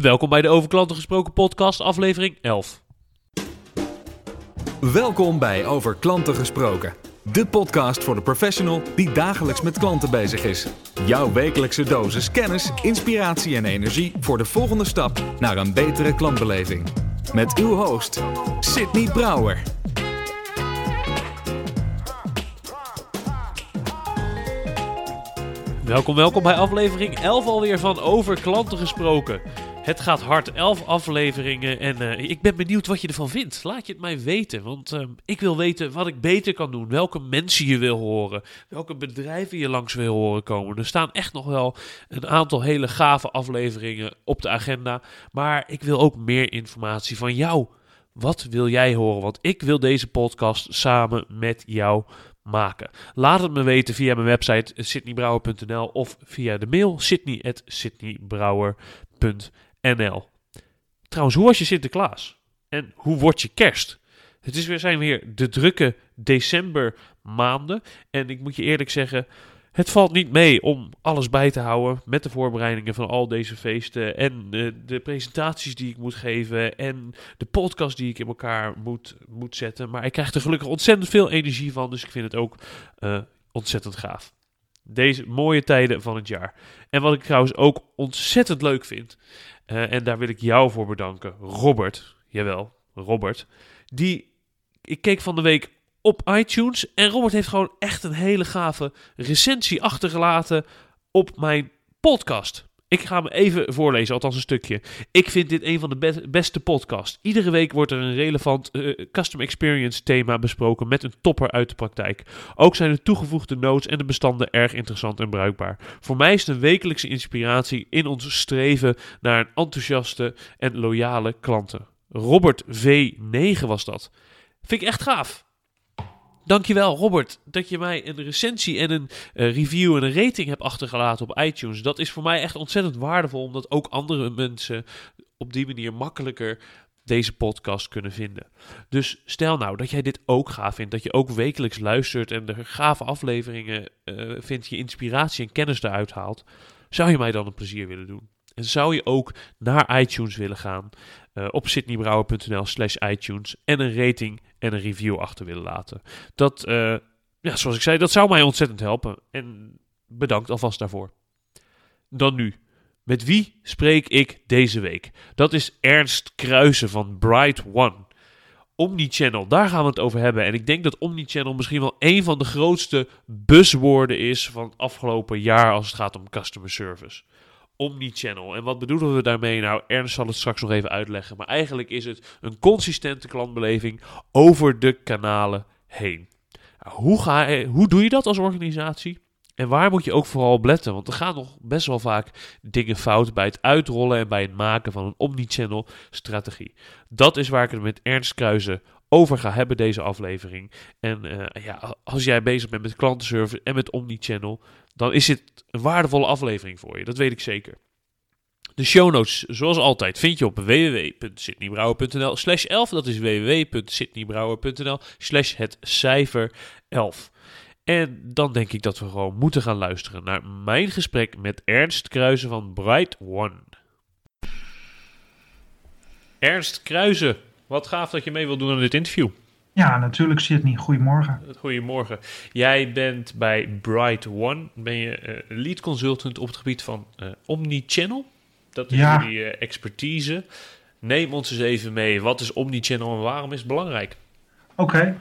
Welkom bij de Over Klanten Gesproken podcast, aflevering 11. Welkom bij Over Klanten Gesproken. De podcast voor de professional die dagelijks met klanten bezig is. Jouw wekelijkse dosis kennis, inspiratie en energie voor de volgende stap naar een betere klantbeleving. Met uw host, Sydney Brouwer. Welkom, welkom bij aflevering 11 alweer van Over Klanten Gesproken. Het gaat hard, 11 afleveringen en eh, ik ben benieuwd wat je ervan vindt. Laat je het mij weten, want eh, ik wil weten wat ik beter kan doen. Welke mensen je wil horen, welke bedrijven je langs wil horen komen. Er staan echt nog wel een aantal hele gave afleveringen op de agenda, maar ik wil ook meer informatie van jou. Wat wil jij horen? Want ik wil deze podcast samen met jou maken. Laat het me weten via mijn website sydneybrouwer.nl of via de mail sydney.sydneybrouwer.nl Trouwens, hoe was je Sinterklaas? En hoe wordt je kerst? Het is weer, zijn weer de drukke december maanden. En ik moet je eerlijk zeggen, het valt niet mee om alles bij te houden met de voorbereidingen van al deze feesten en uh, de presentaties die ik moet geven en de podcast die ik in elkaar moet, moet zetten. Maar ik krijg er gelukkig ontzettend veel energie van, dus ik vind het ook uh, ontzettend gaaf. Deze mooie tijden van het jaar. En wat ik trouwens ook ontzettend leuk vind, uh, en daar wil ik jou voor bedanken, Robert, jawel, Robert, die, ik keek van de week op iTunes. En Robert heeft gewoon echt een hele gave recensie achtergelaten op mijn podcast. Ik ga hem even voorlezen, althans een stukje. Ik vind dit een van de be beste podcasts. Iedere week wordt er een relevant uh, custom experience thema besproken met een topper uit de praktijk. Ook zijn de toegevoegde notes en de bestanden erg interessant en bruikbaar. Voor mij is het een wekelijkse inspiratie in ons streven naar een enthousiaste en loyale klanten. Robert V9 was dat. Vind ik echt gaaf. Dankjewel, Robert, dat je mij een recensie en een uh, review en een rating hebt achtergelaten op iTunes. Dat is voor mij echt ontzettend waardevol, omdat ook andere mensen op die manier makkelijker deze podcast kunnen vinden. Dus stel nou dat jij dit ook gaaf vindt, dat je ook wekelijks luistert en de gave afleveringen uh, vindt, je inspiratie en kennis eruit haalt. Zou je mij dan een plezier willen doen? En zou je ook naar iTunes willen gaan uh, op sydneybrouwer.nl slash iTunes en een rating en een review achter willen laten. Dat, uh, ja, zoals ik zei, dat zou mij ontzettend helpen. En bedankt alvast daarvoor. Dan nu. Met wie spreek ik deze week? Dat is Ernst Kruisen van Bright One. Omnichannel, daar gaan we het over hebben. En ik denk dat Omnichannel misschien wel een van de grootste buzzwoorden is van het afgelopen jaar als het gaat om customer service omnichannel. En wat bedoelen we daarmee? Nou, Ernst zal het straks nog even uitleggen. Maar eigenlijk is het een consistente klantbeleving over de kanalen heen. Nou, hoe, ga, hoe doe je dat als organisatie? En waar moet je ook vooral op letten? Want er gaan nog best wel vaak dingen fout bij het uitrollen en bij het maken van een omnichannel strategie. Dat is waar ik het met Ernst Kruisen over ga hebben deze aflevering. En uh, ja, als jij bezig bent met klantenservice en met omnichannel, dan is dit een waardevolle aflevering voor je. Dat weet ik zeker. De show notes, zoals altijd, vind je op www.sydneybrouwer.nl slash 11. Dat is www.sydneybrouwer.nl slash het cijfer 11. En dan denk ik dat we gewoon moeten gaan luisteren naar mijn gesprek met Ernst Kruisen van Bright One. Ernst Kruisen, wat gaaf dat je mee wilt doen aan dit interview. Ja, natuurlijk Sydney. Goedemorgen. Goedemorgen. Jij bent bij Bright One. Ben je uh, lead consultant op het gebied van uh, Omnichannel. Dat is ja. jullie uh, expertise. Neem ons eens even mee. Wat is Omnichannel en waarom is het belangrijk? Oké. Okay.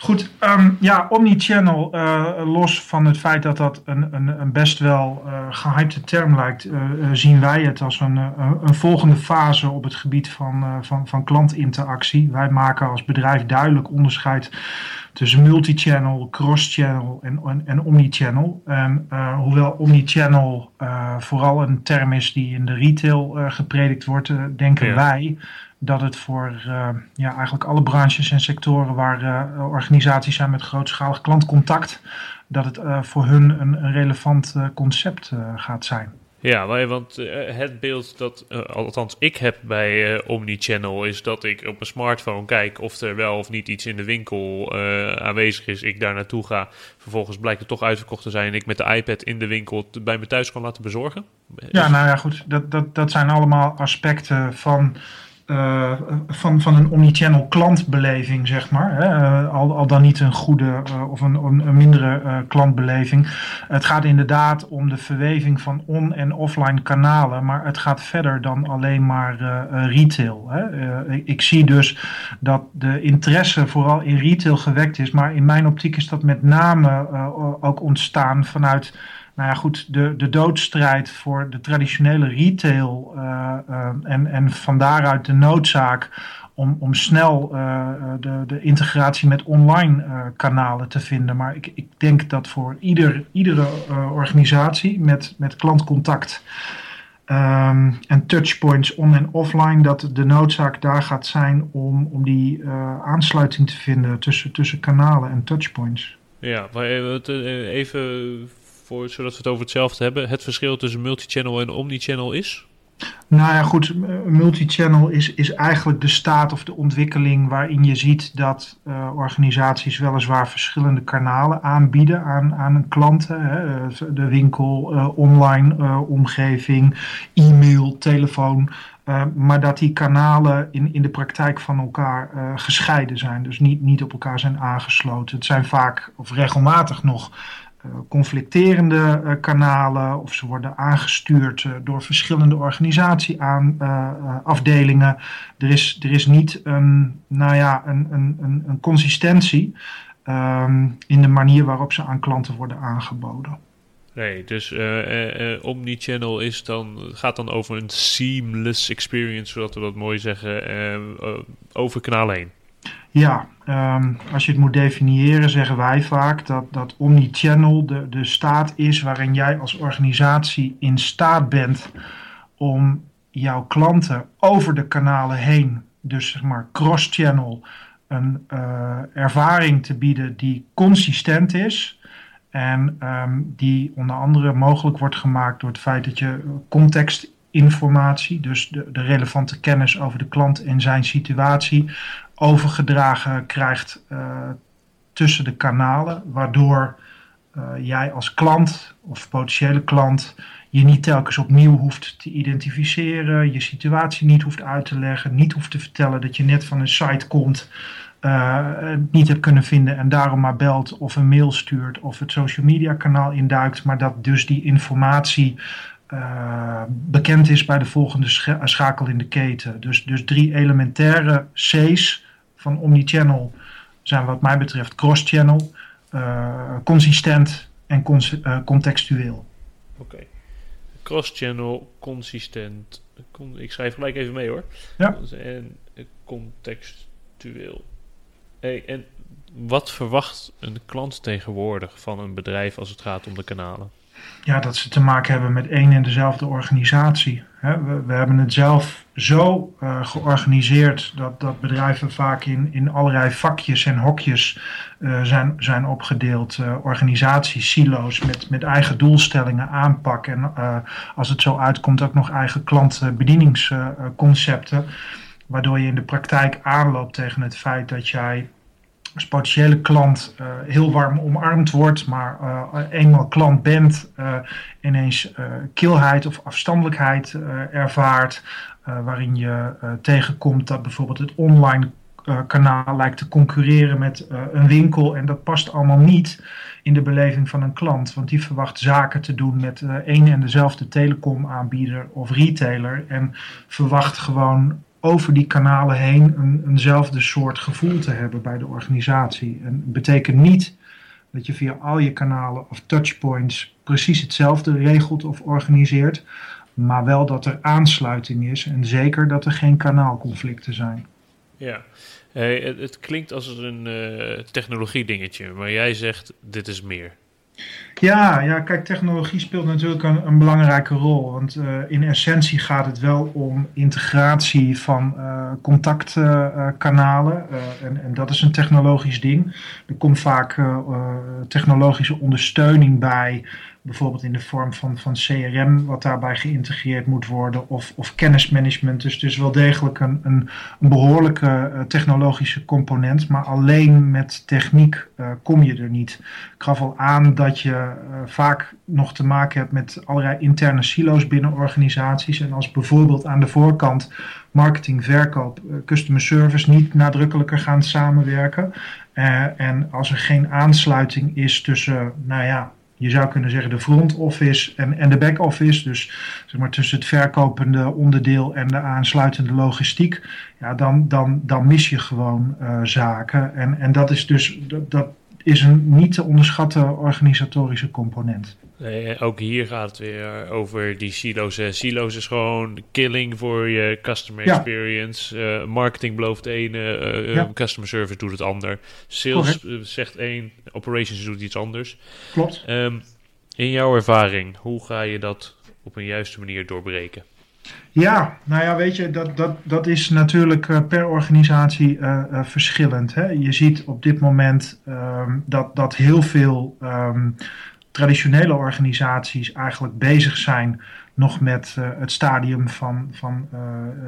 Goed, um, ja, omnichannel, uh, los van het feit dat dat een, een, een best wel uh, gehypte term lijkt, uh, zien wij het als een, een volgende fase op het gebied van, van, van klantinteractie. Wij maken als bedrijf duidelijk onderscheid tussen multichannel, cross-channel en, en, en omnichannel. En hoewel omnichannel vooral een term is die in de retail gepredikt wordt, denken ja. wij dat het voor uh, ja, eigenlijk alle branches en sectoren waar uh, organisaties zijn met grootschalig klantcontact, dat het uh, voor hun een, een relevant concept gaat zijn. Ja, want het beeld dat, althans ik heb bij Omnichannel, is dat ik op mijn smartphone kijk of er wel of niet iets in de winkel aanwezig is. Ik daar naartoe ga. Vervolgens blijkt het toch uitverkocht te zijn en ik met de iPad in de winkel bij me thuis kan laten bezorgen. Ja, nou ja, goed. Dat, dat, dat zijn allemaal aspecten van uh, van, van een omnichannel klantbeleving, zeg maar. Hè? Uh, al, al dan niet een goede uh, of een, een mindere klantbeleving. Het gaat inderdaad om de verweving van on- en offline kanalen, maar het gaat verder dan alleen maar retail. Hè? ik zie dus dat de interesse vooral in retail gewekt is, maar in mijn optiek is dat met name ook ontstaan vanuit nou ja, goed, de, de doodstrijd voor de traditionele retail uh, uh, en, en van daaruit de noodzaak om, om snel uh, de, de integratie met online kanalen te vinden. Maar ik, ik denk dat voor ieder, iedere organisatie met, met klantcontact um, en touchpoints on- en offline, dat de noodzaak daar gaat zijn om, om die aansluiting te vinden tussen, tussen kanalen en touchpoints. Ja, maar even voor, zodat we het over hetzelfde hebben, het verschil tussen multichannel en omnichannel is? Nou ja, goed, multichannel is, is eigenlijk de staat of de ontwikkeling waarin je ziet dat uh, organisaties weliswaar verschillende kanalen aanbieden aan, aan hun klanten. Hè, de winkel, uh, online omgeving, e-mail, telefoon. maar dat die kanalen in, in de praktijk van elkaar gescheiden zijn. Dus niet, niet op elkaar zijn aangesloten. Het zijn vaak of regelmatig nog eh, conflicterende uh, kanalen of ze worden aangestuurd uh, door verschillende organisatieafdelingen. er, is, er is niet een, nou ja, een, een, een, consistentie um, in de manier waarop ze aan klanten worden aangeboden. Nee, dus Omnichannel is dan, gaat dan over een seamless experience, zodat we dat mooi zeggen, over kanalen heen. Ja, um, als je het moet definiëren, zeggen wij vaak dat, dat omnichannel de, de staat is waarin jij als organisatie in staat bent om jouw klanten over de kanalen heen, dus zeg maar cross-channel, een uh, ervaring te bieden die consistent is. En um, die onder andere mogelijk wordt gemaakt door het feit dat je contextinformatie, dus de, de relevante kennis over de klant en zijn situatie, overgedragen krijgt uh, tussen de kanalen, waardoor uh, jij als klant of potentiële klant je niet telkens opnieuw hoeft te identificeren, je situatie niet hoeft uit te leggen, niet hoeft te vertellen dat je net van een site komt, uh, niet hebt kunnen vinden en daarom maar belt of een mail stuurt of het social media kanaal induikt, maar dat dus die informatie bekend is bij de volgende schakel in de keten. Dus, dus drie elementaire C's van omnichannel zijn wat mij betreft cross-channel, uh, consistent en uh, contextueel. Oké. Okay. Cross-channel, consistent. Con ik schrijf gelijk even mee hoor. Ja. En contextueel. Hey, en wat verwacht een klant tegenwoordig van een bedrijf als het gaat om de kanalen? Ja, dat ze te maken hebben met één en dezelfde organisatie. We, we hebben het zelf zo uh, georganiseerd dat, dat bedrijven vaak in, in allerlei vakjes en hokjes uh, zijn, zijn opgedeeld. Uh, organisaties, silo's met, met eigen doelstellingen, aanpak en als het zo uitkomt ook nog eigen klantbedieningsconcepten. waardoor je in de praktijk aanloopt tegen het feit dat jij als potentiële klant uh, heel warm omarmd wordt, maar uh, eenmaal klant bent, uh, ineens kilheid of afstandelijkheid ervaart, waarin je tegenkomt dat bijvoorbeeld het online kanaal lijkt te concurreren met een winkel en dat past allemaal niet in de beleving van een klant, want die verwacht zaken te doen met één en dezelfde telecomaanbieder of retailer en verwacht gewoon over die kanalen heen een, eenzelfde soort gevoel te hebben bij de organisatie. En het betekent niet dat je via al je kanalen of touchpoints precies hetzelfde regelt of organiseert, maar wel dat er aansluiting is en zeker dat er geen kanaalconflicten zijn. Ja, hey, het, het, klinkt als een uh, technologie dingetje, maar jij zegt dit is meer. Ja, ja, kijk, technologie speelt natuurlijk een, belangrijke rol. Want uh, in essentie gaat het wel om integratie van uh, contactkanalen. Uh, en, en, dat is een technologisch ding. Er komt vaak technologische ondersteuning bij bijvoorbeeld in de vorm van, van CRM, wat daarbij geïntegreerd moet worden, of, of kennismanagement. Dus dus wel degelijk een, een, behoorlijke uh, technologische component, maar alleen met techniek uh, kom je er niet. Ik gaf al aan dat je uh, vaak nog te maken hebt met allerlei interne silo's binnen organisaties. En als bijvoorbeeld aan de voorkant marketing, verkoop, customer service niet nadrukkelijker gaan samenwerken. en als er geen aansluiting is tussen, nou ja, je zou kunnen zeggen de front office en, en de back office. Dus zeg maar tussen het verkopende onderdeel en de aansluitende logistiek. Ja, dan, dan, dan mis je gewoon uh, zaken. En, en dat is dus dat is een niet te onderschatten organisatorische component. Nee, ook hier gaat het weer over die silo's. Silo's is gewoon killing voor je customer experience. Uh, marketing belooft één, uh, ja. customer service doet het ander. Sales zegt één, operations doet iets anders. Klopt. Um, in jouw ervaring, hoe ga je dat op een juiste manier doorbreken? Ja, nou ja, weet je, dat, dat, dat is natuurlijk uh, per organisatie uh, uh, verschillend. Hè? Je ziet op dit moment um, dat, dat heel veel um, traditionele organisaties eigenlijk bezig zijn nog met uh, het stadium van, van uh,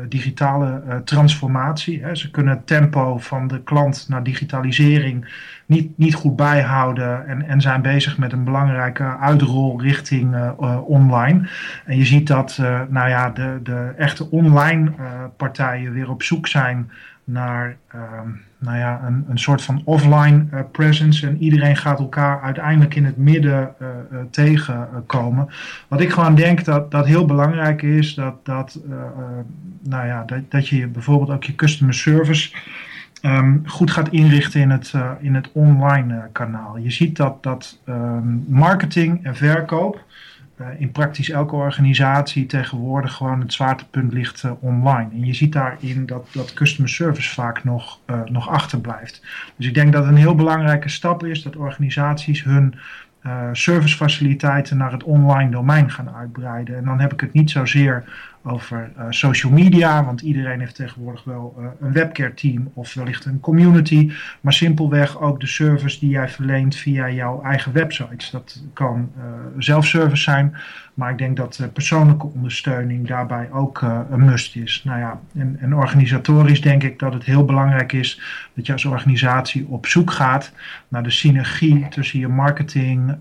digitale uh, transformatie. Hè. Ze kunnen het tempo van de klant naar digitalisering niet, niet goed bijhouden en, en zijn bezig met een belangrijke uitrol richting online. En je ziet dat nou ja, de, de echte online partijen weer op zoek zijn naar ehm, nou ja, een, een soort van offline uh, presence. En iedereen gaat elkaar uiteindelijk in het midden uh, uh, tegenkomen. Wat ik gewoon denk dat, dat heel belangrijk is, dat, dat, nou ja, dat, dat je bijvoorbeeld ook je customer service. Um, goed gaat inrichten in het, in het online kanaal. Je ziet dat, dat um, marketing en verkoop in praktisch elke organisatie tegenwoordig gewoon het zwaartepunt ligt uh, online. En je ziet daarin dat, dat customer service vaak nog, uh, nog achterblijft. Dus ik denk dat een heel belangrijke stap is dat organisaties hun servicefaciliteiten naar het online domein gaan uitbreiden. En dan heb ik het niet zozeer over uh, social media, want iedereen heeft tegenwoordig wel uh, een webcare team of wellicht een community, maar simpelweg ook de service die jij verleent via jouw eigen websites. Dat kan uh, zelfservice zijn, maar ik denk dat persoonlijke ondersteuning daarbij ook een must is. Nou ja, en, en, organisatorisch denk ik dat het heel belangrijk is dat je als organisatie op zoek gaat naar de synergie tussen je marketing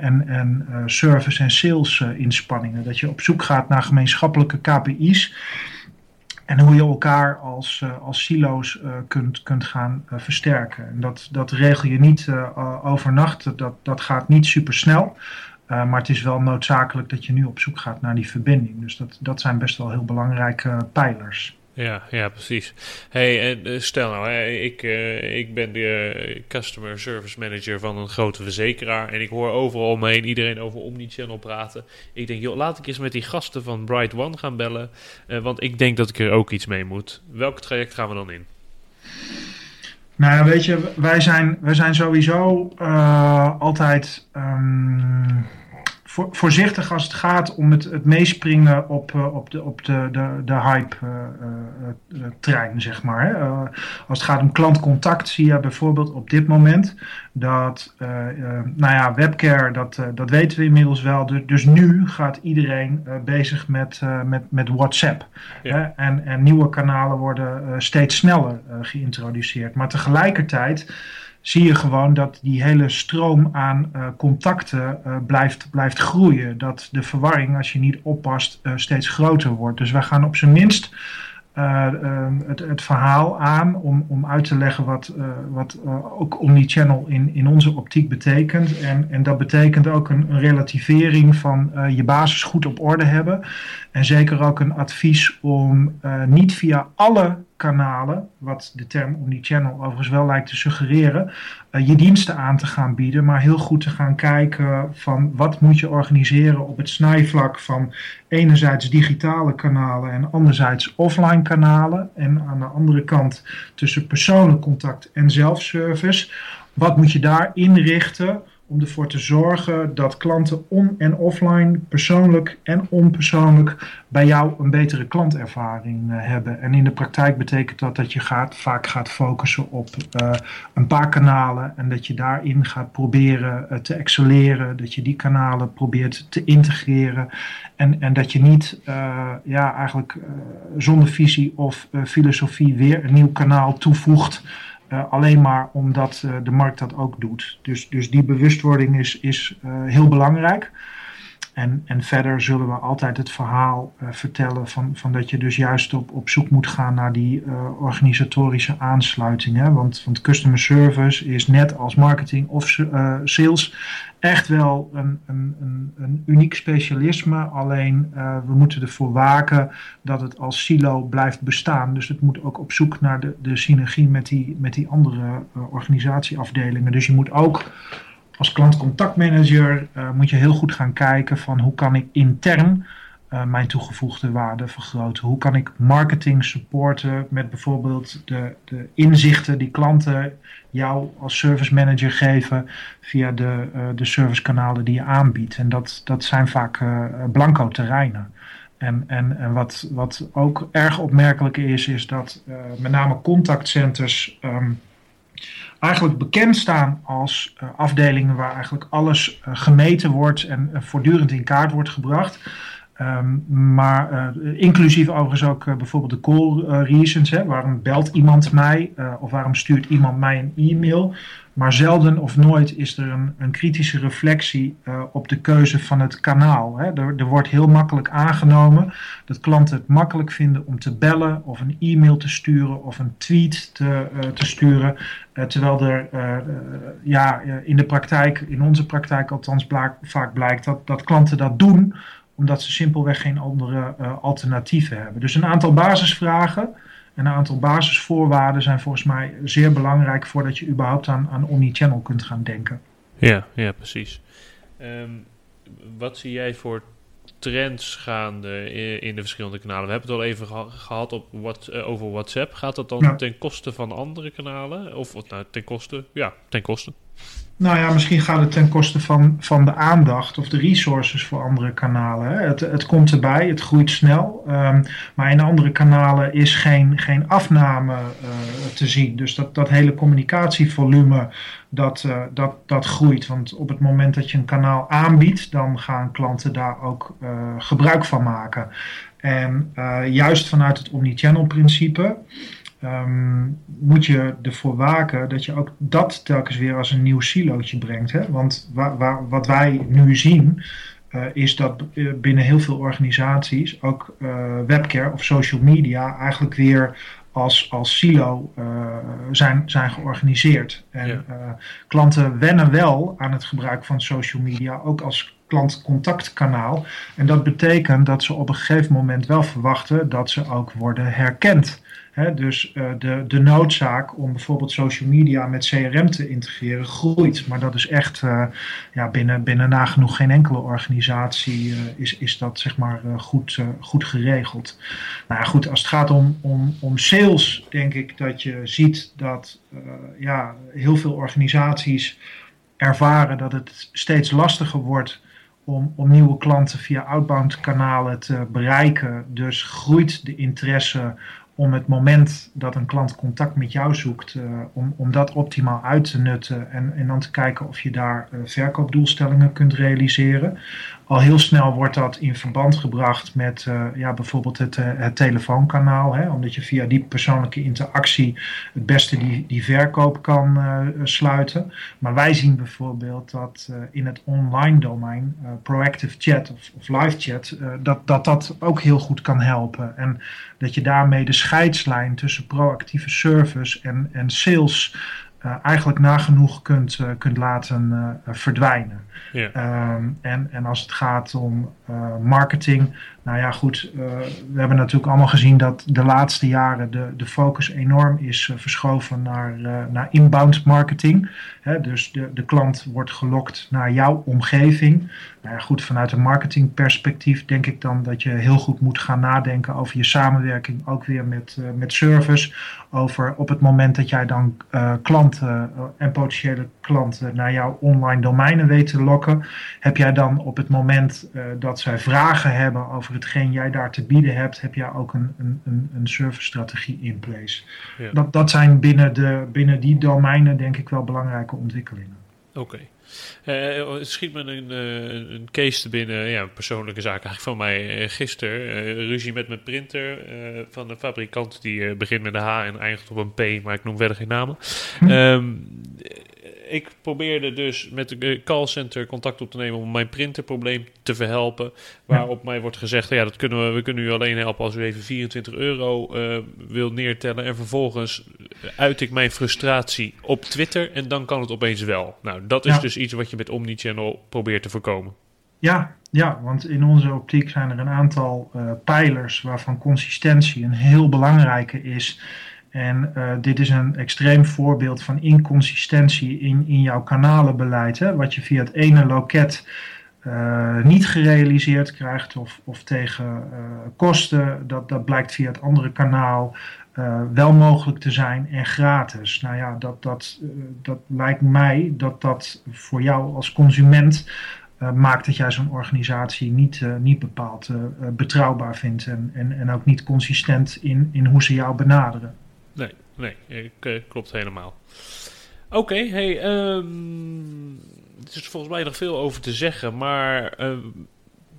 en, en service en sales inspanningen. Dat je op zoek gaat naar gemeenschappelijke KPI's. En hoe je elkaar als, uh, als silo's uh, kunt, kunt gaan uh, versterken. En dat, dat regel je niet overnacht, dat, dat gaat niet super snel. maar het is wel noodzakelijk dat je nu op zoek gaat naar die verbinding. Dus dat, dat zijn best wel heel belangrijke pijlers. Ja, ja, precies. Hey, en stel nou, ik, uh, ik ben de uh, customer service manager van een grote verzekeraar en ik hoor overal omheen iedereen over Omnichannel praten. Ik denk, joh, laat ik eens met die gasten van Bright One gaan bellen, want ik denk dat ik er ook iets mee moet. Welk traject gaan we dan in? Nou ja, weet je, wij zijn, wij zijn sowieso altijd. Um voor, voorzichtig als het gaat om het, het meespringen op, uh, op, de, op de, de, de hype-trein, uh, uh, zeg maar. Hè. als het gaat om klantcontact zie je bijvoorbeeld op dit moment dat, nou ja, webcare, dat, dat weten we inmiddels wel. Dus, dus nu gaat iedereen bezig met, met, met WhatsApp. Ja. Hè. En, en nieuwe kanalen worden steeds sneller geïntroduceerd. Maar tegelijkertijd zie je gewoon dat die hele stroom aan uh, contacten uh, blijft, blijft groeien. Dat de verwarring, als je niet oppast, uh, steeds groter wordt. Dus wij gaan op zijn minst het, het, verhaal aan om, om uit te leggen wat, wat ook omnichannel in, in onze optiek betekent. En, en dat betekent ook een, een relativering van je basis goed op orde hebben. En zeker ook een advies om niet via alle kanalen, wat de term omnichannel overigens wel lijkt te suggereren, uh, je diensten aan te gaan bieden, maar heel goed te gaan kijken van wat moet je organiseren op het snijvlak van enerzijds digitale kanalen en anderzijds offline kanalen en aan de andere kant tussen persoonlijk contact en zelfservice. Wat moet je daar inrichten om ervoor te zorgen dat klanten on- en offline, persoonlijk en onpersoonlijk, bij jou een betere klantervaring uh, hebben. En in de praktijk betekent dat dat je gaat, vaak gaat focussen op uh, een paar kanalen en dat je daarin gaat proberen uh, te excelleren, dat je die kanalen probeert te integreren en, en dat je niet ja, eigenlijk zonder visie of filosofie weer een nieuw kanaal toevoegt. Uh, alleen maar omdat uh, de markt dat ook doet. Dus, dus die bewustwording is, is uh, heel belangrijk. En, en verder zullen we altijd het verhaal vertellen van, van dat je dus juist op, op zoek moet gaan naar die organisatorische aansluiting. Hè? Want, want customer service is net als marketing of sales echt wel een, een, een, een uniek specialisme. Alleen we moeten ervoor waken dat het als silo blijft bestaan. Dus het moet ook op zoek naar de, de synergie met die, met die andere organisatieafdelingen. Dus je moet ook als klantcontactmanager uh, moet je heel goed gaan kijken van hoe kan ik intern uh, mijn toegevoegde waarde vergroten? Hoe kan ik marketing supporten met bijvoorbeeld de, de inzichten die klanten jou als service manager geven via de, uh, de servicekanalen die je aanbiedt? En dat, dat zijn vaak blanco terreinen. En, en, en wat, wat ook erg opmerkelijk is, is dat met name contactcenters um, eigenlijk bekend staan als uh, afdelingen waar eigenlijk alles uh, gemeten wordt en uh, voortdurend in kaart wordt gebracht. Um, maar inclusief overigens ook bijvoorbeeld de call reasons. Hè, waarom belt iemand mij of waarom stuurt iemand mij een e-mail? Maar zelden of nooit is er een, een kritische reflectie op de keuze van het kanaal. Hè. Er, wordt heel makkelijk aangenomen dat klanten het makkelijk vinden om te bellen of een e-mail te sturen of een tweet te, te sturen. Terwijl er ja, in de praktijk, in onze praktijk althans, vaak blijkt dat, dat klanten dat doen omdat ze simpelweg geen andere alternatieven hebben. Dus een aantal basisvragen een aantal basisvoorwaarden zijn volgens mij zeer belangrijk voordat je überhaupt aan, aan omnichannel kunt gaan denken. Ja, ja precies. Um, wat zie jij voor trends gaande in, de verschillende kanalen? We hebben het al even geha gehad op what, uh, over WhatsApp. Gaat dat dan ja. ten koste van andere kanalen? Of nou, ten koste? Ja, ten koste. Nou ja, misschien gaat het ten koste van, van de aandacht of de resources voor andere kanalen. Het, het komt erbij, het groeit snel. Um, maar in andere kanalen is geen, geen afname uh, te zien. Dus dat, dat hele communicatievolume, dat, uh, dat, dat groeit. Want op het moment dat je een kanaal aanbiedt, dan gaan klanten daar ook uh, gebruik van maken. En juist vanuit het omnichannel principe um, moet je ervoor waken dat je ook dat telkens weer als een nieuw silootje brengt. Hè? Want wa wa wat wij nu zien, uh, is dat binnen heel veel organisaties ook uh, webcare of social media eigenlijk weer als, als silo uh, zijn, zijn georganiseerd. En ja. klanten wennen wel aan het gebruik van social media, ook als klantcontactkanaal. En dat betekent dat ze op een gegeven moment wel verwachten dat ze ook worden herkend. Dus uh, de, de noodzaak om bijvoorbeeld social media met CRM te integreren groeit. Maar dat is echt uh, ja, binnen, binnen nagenoeg geen enkele organisatie uh, is, is dat zeg maar goed, goed geregeld. Nou ja, goed, als het gaat om, om, om sales, denk ik dat je ziet dat ja, heel veel organisaties ervaren dat het steeds lastiger wordt om, om nieuwe klanten via outbound kanalen te bereiken. Dus groeit de interesse om het moment dat een klant contact met jou zoekt, uh, om, om dat optimaal uit te nutten en, en dan te kijken of je daar uh, verkoopdoelstellingen kunt realiseren. Al heel snel wordt dat in verband gebracht met uh, ja, bijvoorbeeld het, het telefoonkanaal, hè, omdat je via die persoonlijke interactie het beste die, die verkoop kan sluiten. Maar wij zien bijvoorbeeld dat in het online domein, proactive chat of, of live chat, dat, dat dat ook heel goed kan helpen. En dat je daarmee de scheidslijn tussen proactieve service en, en sales uh, eigenlijk nagenoeg kunt, uh, kunt laten uh, verdwijnen. Um, en, en als het gaat om marketing. Nou ja, goed, we hebben natuurlijk allemaal gezien dat de laatste jaren de, de focus enorm is verschoven naar, naar inbound marketing. Hè, dus de, de klant wordt gelokt naar jouw omgeving. Nou ja, goed, vanuit een marketingperspectief denk ik dan dat je heel goed moet gaan nadenken over je samenwerking, ook weer met, met service. Over op het moment dat jij dan klanten en potentiële klanten naar jouw online domeinen weet te lokken, heb jij dan op het moment dat zij vragen hebben over hetgeen jij daar te bieden hebt, heb jij ook een, een, een, een service strategie in place. Ja. Dat, dat zijn binnen, de, binnen die domeinen denk ik wel belangrijke ontwikkelingen. Oké. Okay. Uh, het schiet me een, uh, een case te binnen, ja, persoonlijke zaak eigenlijk van mij uh, gisteren. ruzie met mijn printer van de fabrikant die begint met een H en eindigt op een P, maar ik noem verder geen namen. Hm. Um, ik probeerde dus met de callcenter contact op te nemen om mijn printerprobleem te verhelpen. Waarop mij wordt gezegd, ja, dat kunnen we, we kunnen u alleen helpen als u even 24 euro uh, wil neertellen. En vervolgens uit ik mijn frustratie op Twitter en dan kan het opeens wel. Nou, dat is dus iets wat je met Omnichannel probeert te voorkomen. Ja, ja, want in onze optiek zijn er een aantal uh, pijlers waarvan consistentie een heel belangrijke is. En uh, dit is een extreem voorbeeld van inconsistentie in, in jouw kanalenbeleid. Hè? Wat je via het ene loket uh, niet gerealiseerd krijgt of, of tegen uh, kosten, dat, dat blijkt via het andere kanaal wel mogelijk te zijn en gratis. Nou ja, dat, dat, dat lijkt mij dat dat voor jou als consument maakt dat jij zo'n organisatie niet, niet bepaald betrouwbaar vindt en, en, en ook niet consistent in, in hoe ze jou benaderen. Nee, nee, ik, eh, klopt helemaal. Oké, hey, um, er is volgens mij nog veel over te zeggen, maar uh,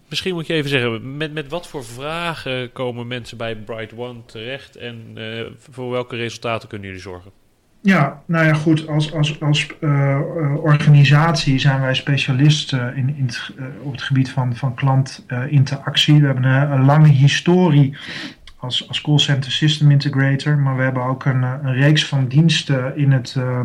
misschien moet je even zeggen, met, met wat voor vragen komen mensen bij Bright One terecht en uh, voor welke resultaten kunnen jullie zorgen? Ja, nou ja, goed. Als, als, als uh, organisatie zijn wij specialisten in, in het, uh, op het gebied van, van klantinteractie. we hebben een, een, lange historie als, als call center system integrator. Maar we hebben ook een, eh, een reeks van diensten in het uh,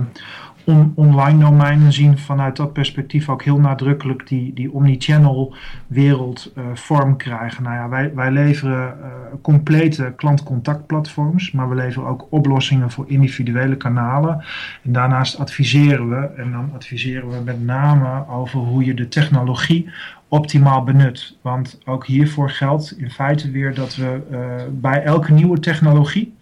on, online domein. En zien vanuit dat perspectief ook heel nadrukkelijk die, die omnichannel wereld uh, vorm krijgen. Nou ja, wij, wij leveren uh, complete klantcontactplatforms. Maar we leveren ook oplossingen voor individuele kanalen. En daarnaast adviseren we. En dan adviseren we met name over hoe je de technologie optimaal benut. Want ook hiervoor geldt in feite weer dat we uh, bij elke nieuwe technologie,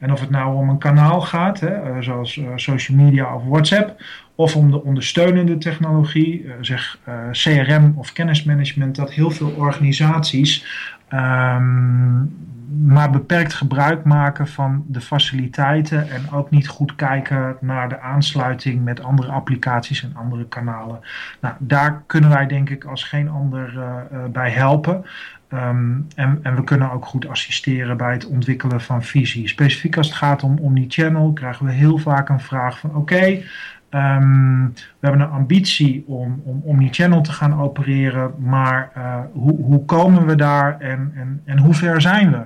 en of het nou om een kanaal gaat, hè, uh, zoals uh, social media of WhatsApp, of om de ondersteunende technologie, zeg CRM of kennismanagement, dat heel veel organisaties um, maar beperkt gebruik maken van de faciliteiten en ook niet goed kijken naar de aansluiting met andere applicaties en andere kanalen. Nou, daar kunnen wij denk ik als geen ander uh, uh, bij helpen. Um, en, en, we kunnen ook goed assisteren bij het ontwikkelen van visie. Specifiek als het gaat om omnichannel krijgen we heel vaak een vraag van oké, Um, we hebben een ambitie om, om omnichannel te gaan opereren, maar uh, hoe, hoe komen we daar en, en, en hoe ver zijn we?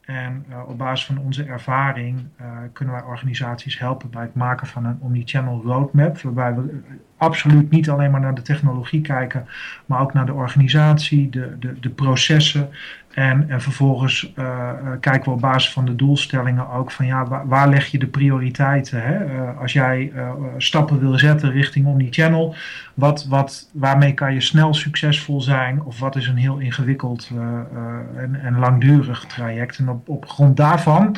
En uh, op basis van onze ervaring uh, kunnen wij organisaties helpen bij het maken van een omnichannel roadmap, waarbij we absoluut niet alleen maar naar de technologie kijken, maar ook naar de organisatie, de, de, de processen. En, en vervolgens uh, kijken we op basis van de doelstellingen ook van ja, waar, waar leg je de prioriteiten? Hè? Uh, als jij stappen wil zetten richting omnichannel, wat, wat, waarmee kan je snel succesvol zijn? Of wat is een heel ingewikkeld en, en langdurig traject? En op, op grond daarvan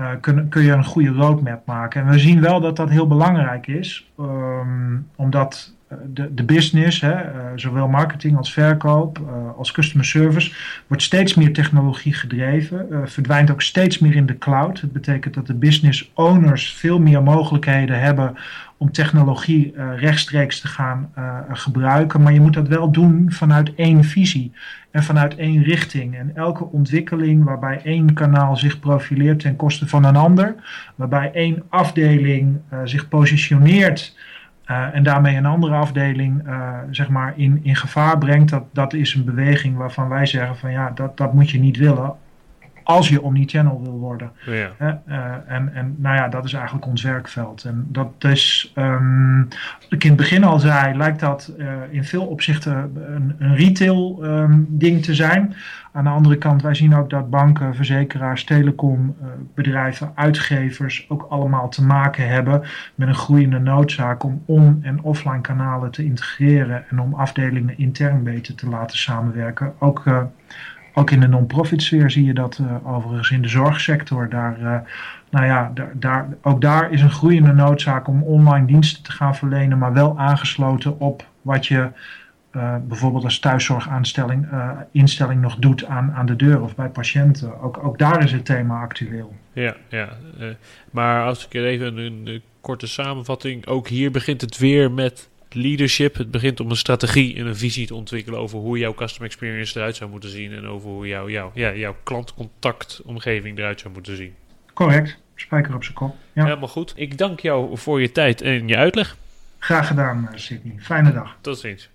uh, kun, kun je een goede roadmap maken. En we zien wel dat dat heel belangrijk is, um, omdat de, de business, hè, uh, zowel marketing als verkoop, uh, als customer service, wordt steeds meer technologie gedreven, verdwijnt ook steeds meer in de cloud. Het betekent dat de business owners veel meer mogelijkheden hebben om technologie rechtstreeks te gaan gebruiken. Maar je moet dat wel doen vanuit één visie en vanuit één richting. En elke ontwikkeling waarbij één kanaal zich profileert ten koste van een ander, waarbij één afdeling zich positioneert. En daarmee een andere afdeling zeg maar in, in gevaar brengt, dat, dat is een beweging waarvan wij zeggen van ja, dat, dat moet je niet willen als je omnichannel wil worden. Ja. Eh, en, en nou ja, dat is eigenlijk ons werkveld. En dat is, um, wat ik in het begin al zei, lijkt dat uh, in veel opzichten een, een retail um, ding te zijn. Aan de andere kant, wij zien ook dat banken, verzekeraars, telecombedrijven, uitgevers ook allemaal te maken hebben met een groeiende noodzaak om on- en offline kanalen te integreren en om afdelingen intern beter te laten samenwerken. Ook, ook in de non-profit sfeer zie je dat uh, overigens in de zorgsector. Daar, uh, nou ja, daar, daar, ook daar is een groeiende noodzaak om online diensten te gaan verlenen, maar wel aangesloten op wat je uh, bijvoorbeeld als thuiszorgaanstelling instelling nog doet aan, aan de deur of bij patiënten. Ook, ook daar is het thema actueel. Ja, ja. Maar als ik even een, een, korte samenvatting. Ook hier begint het weer met leadership. Het begint om een strategie en een visie te ontwikkelen over hoe jouw customer experience eruit zou moeten zien. En over hoe jouw, jouw, ja, jouw klantcontactomgeving eruit zou moeten zien. Correct. Spijker op zijn kop. Ja. Helemaal goed. Ik dank jou voor je tijd en je uitleg. Graag gedaan, Sydney. Fijne dag. Tot ziens.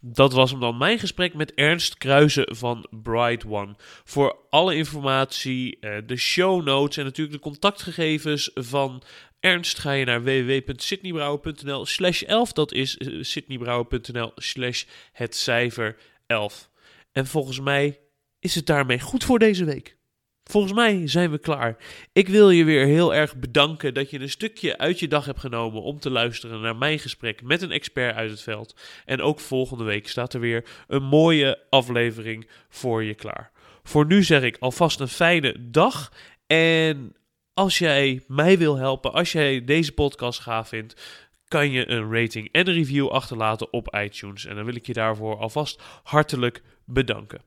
Dat was hem dan mijn gesprek met Ernst Kruijzen van Bright One. Voor alle informatie, de show notes en natuurlijk de contactgegevens van Ernst ga je naar www.sydneybrouwer.nl slash 11. Dat is sydneybrouwer.nl slash het cijfer 11. En volgens mij is het daarmee goed voor deze week. Volgens mij zijn we klaar. Ik wil je weer heel erg bedanken dat je een stukje uit je dag hebt genomen om te luisteren naar mijn gesprek met een expert uit het veld. En ook volgende week staat er weer een mooie aflevering voor je klaar. Voor nu zeg ik alvast een fijne dag. En als jij mij wil helpen, als jij deze podcast gaaf vindt, kan je een rating en een review achterlaten op iTunes. En dan wil ik je daarvoor alvast hartelijk bedanken.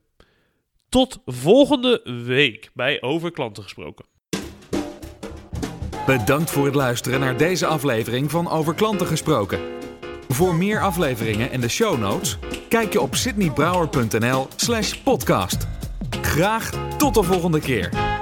Tot volgende week bij Over Klanten Gesproken. Bedankt voor het luisteren naar deze aflevering van Over Klanten Gesproken. Voor meer afleveringen en de show notes, kijk je op sydneybrouwer.nl slash podcast. Graag tot de volgende keer.